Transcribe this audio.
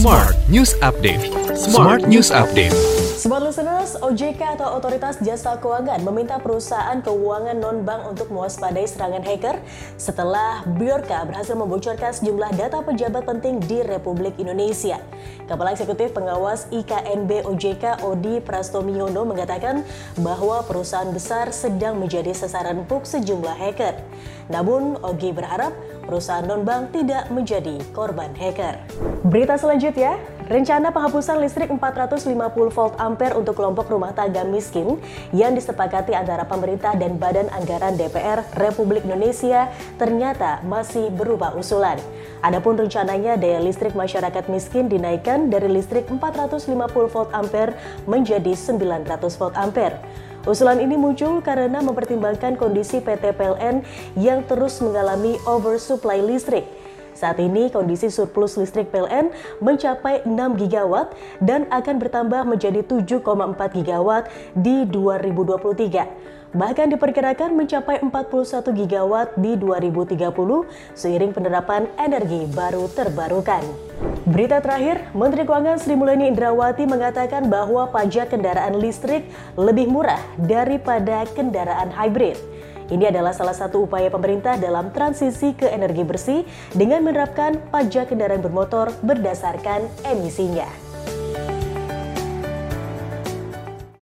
Smart News Update. Smart News Update. Smart listeners, OJK atau Otoritas Jasa Keuangan meminta perusahaan keuangan non-bank untuk mewaspadai serangan hacker setelah Biorka berhasil membocorkan sejumlah data pejabat penting di Republik Indonesia. Kepala Eksekutif Pengawas IKNB OJK Odi Prastomiono mengatakan bahwa perusahaan besar sedang menjadi sasaran empuk sejumlah hacker. Namun, Ogi berharap perusahaan non-bank tidak menjadi korban hacker. Berita selanjutnya, rencana penghapusan listrik 450 volt ampere untuk kelompok rumah tangga miskin yang disepakati antara pemerintah dan Badan Anggaran DPR Republik Indonesia ternyata masih berupa usulan. Adapun rencananya daya listrik masyarakat miskin dinaikkan dari listrik 450 volt ampere menjadi 900 volt ampere. Usulan ini muncul karena mempertimbangkan kondisi PT PLN yang terus mengalami oversupply listrik. Saat ini kondisi surplus listrik PLN mencapai 6 gigawatt dan akan bertambah menjadi 7,4 gigawatt di 2023. Bahkan diperkirakan mencapai 41 gigawatt di 2030 seiring penerapan energi baru terbarukan. Berita terakhir, Menteri Keuangan Sri Mulyani Indrawati mengatakan bahwa pajak kendaraan listrik lebih murah daripada kendaraan hybrid. Ini adalah salah satu upaya pemerintah dalam transisi ke energi bersih dengan menerapkan pajak kendaraan bermotor berdasarkan emisinya.